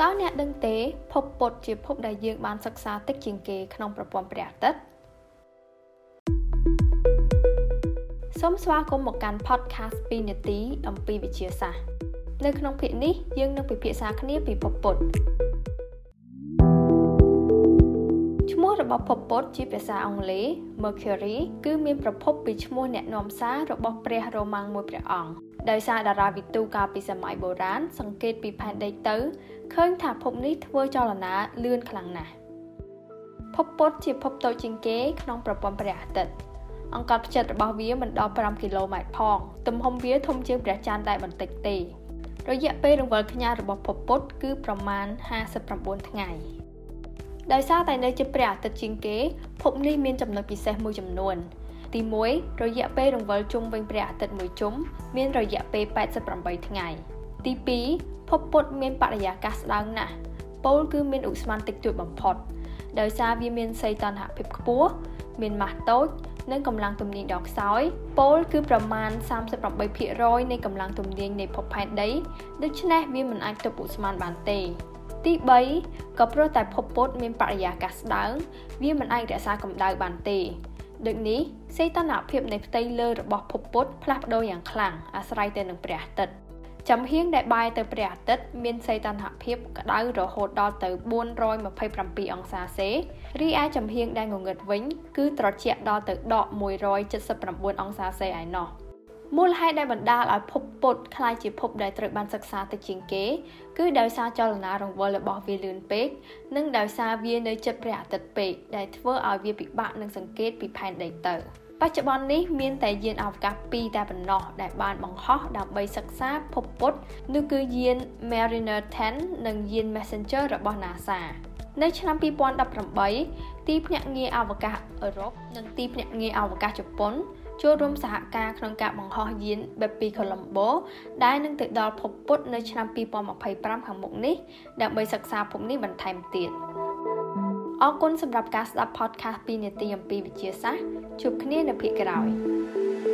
តើអ្នកដឹងទេភពពុទ្ធជាភពដែលយើងបានសិក្សាតិចជាងគេក្នុងប្រព័ន្ធព្រះអាទិត្យសូមស្វាគមន៍មកកាន់ podcast 2នាទីអំពីវិទ្យាសាស្ត្រនៅក្នុងភាគនេះយើងនឹងពិភាក្សាគ្នាពីភពពុទ្ធ ឈ្មោះរបស់ភពពុទ្ធជាភាសាអង់គ្លេស Mercury គឺមានប្រភពពីឈ្មោះអ្នកនាំសាររបស់ព្រះរ៉ូម៉ាំងមួយព្រះអង្គដោយសារតារាវិទូកាលពីសម័យបុរាណសង្កេតពីផែនដីទៅឃើញថាភពនេះធ្វើចលនាលឿនខ្លាំងណាស់ភពពុទ្ធជាភពតូចជាងគេក្នុងប្រព័ន្ធព្រះអាទិត្យអង្កត់ផ្ចិតរបស់វាមិនដល់5គីឡូម៉ែត្រផង ទំហំវាធំជាងព្រះច័ន្ទតែបន្តិចទេរយៈពេលរង្វិលខ្ញាល់របស់ភពពុទ្ធគឺប្រមាណ59ថ្ងៃ ដោយសារតែនៅជិតព្រះអាទិត្យជាងគេភពនេះមានចំណុចពិសេសមួយចំនួន ទី1រយៈពេលរង្វិលជុំវិញព្រះអាទិត្យមួយជុំមានរយៈពេល88ថ្ងៃទី2ភពពុទ្ធមានបរិយាកាសស្ដើងណាស់ប៉ូលគឺមានឧស្ម័នតិចតួចបំផុតដោយសារវាមានសីតុណ្ហភាពខ្ពស់មានម៉ាស់តូចនិងកម្លាំងទំនាញដ៏ខ្សោយប៉ូលគឺប្រមាណ38%នៃកម្លាំងទំនាញនៃភពផែនដីដូច្នេះវាមិនអាចទប់ឧស្ម័នបានទេ ទី3ក៏ព្រោះតែភពពុទ្ធមានបរិយាកាសស្ដើងវាមិនអាចរក្សាកម្ដៅបានទេដូចនេះសីតុណ្ហភាពនៃផ្ទៃលើរបស់ភពពុទ្ធផ្លាស់ប្ដូរយ៉ាងខ្លាំងអាស្រ័យទៅនឹងព្រះអាទិត្យចំហៀងដែលបែរទៅព្រះអាទិត្យមានសីតុណ្ហភាពក្តៅរហូតដល់ទៅ427អង្សាសេរីឯចំហៀងដែលងងឹតវិញ គឺត្រជាក់ដល់ទៅដក179អង្សាសេឯណោះ មូលហេតុដែលបណ្ដាលឲ្យភពពុទ្ធคล้ายជាភពដែលត្រូវបានសិក្សាទៅជាងគេគឺដោយសារចលនារង្វិលរបស់វាលឿនពេកនិងដោយសារវានៅជិតព្រះអាទិត្យពេកដែលធ្វើឲ្យវាពិបាកនឹងសង្កេតពីផែនដីទៅបច្ចុប្បន្ននេះមានតែយានអវកាស2តែប៉ុណ្ណោះដែលបានបង្ហោះដើម្បីសិក្សាភពពុទ្ធនោះគឺយាន Mariner 10និងយាន Messenger របស់ NASA នៅឆ្នាំ2018ទីភ្នាក់ងារអវកាសអឺរ៉ុបនិងទីភ្នាក់ងារអវកាសជប៉ុន ចូលរួមសហការក្នុងការបង្ហោះយាន Bepi Colombo ដែលនឹងទៅដល់ភពពុទ្ធនៅឆ្នាំ2025ខាងមុខនេះដើម្បីសិក្សាភពនេះបន្ថែមទៀតអរគុណសម្រាប់ការស្ដាប់ podcast 2នាទីអំពីវិទ្យាសាស្ត្រជួបគ្នានៅភាគក្រោយ thank you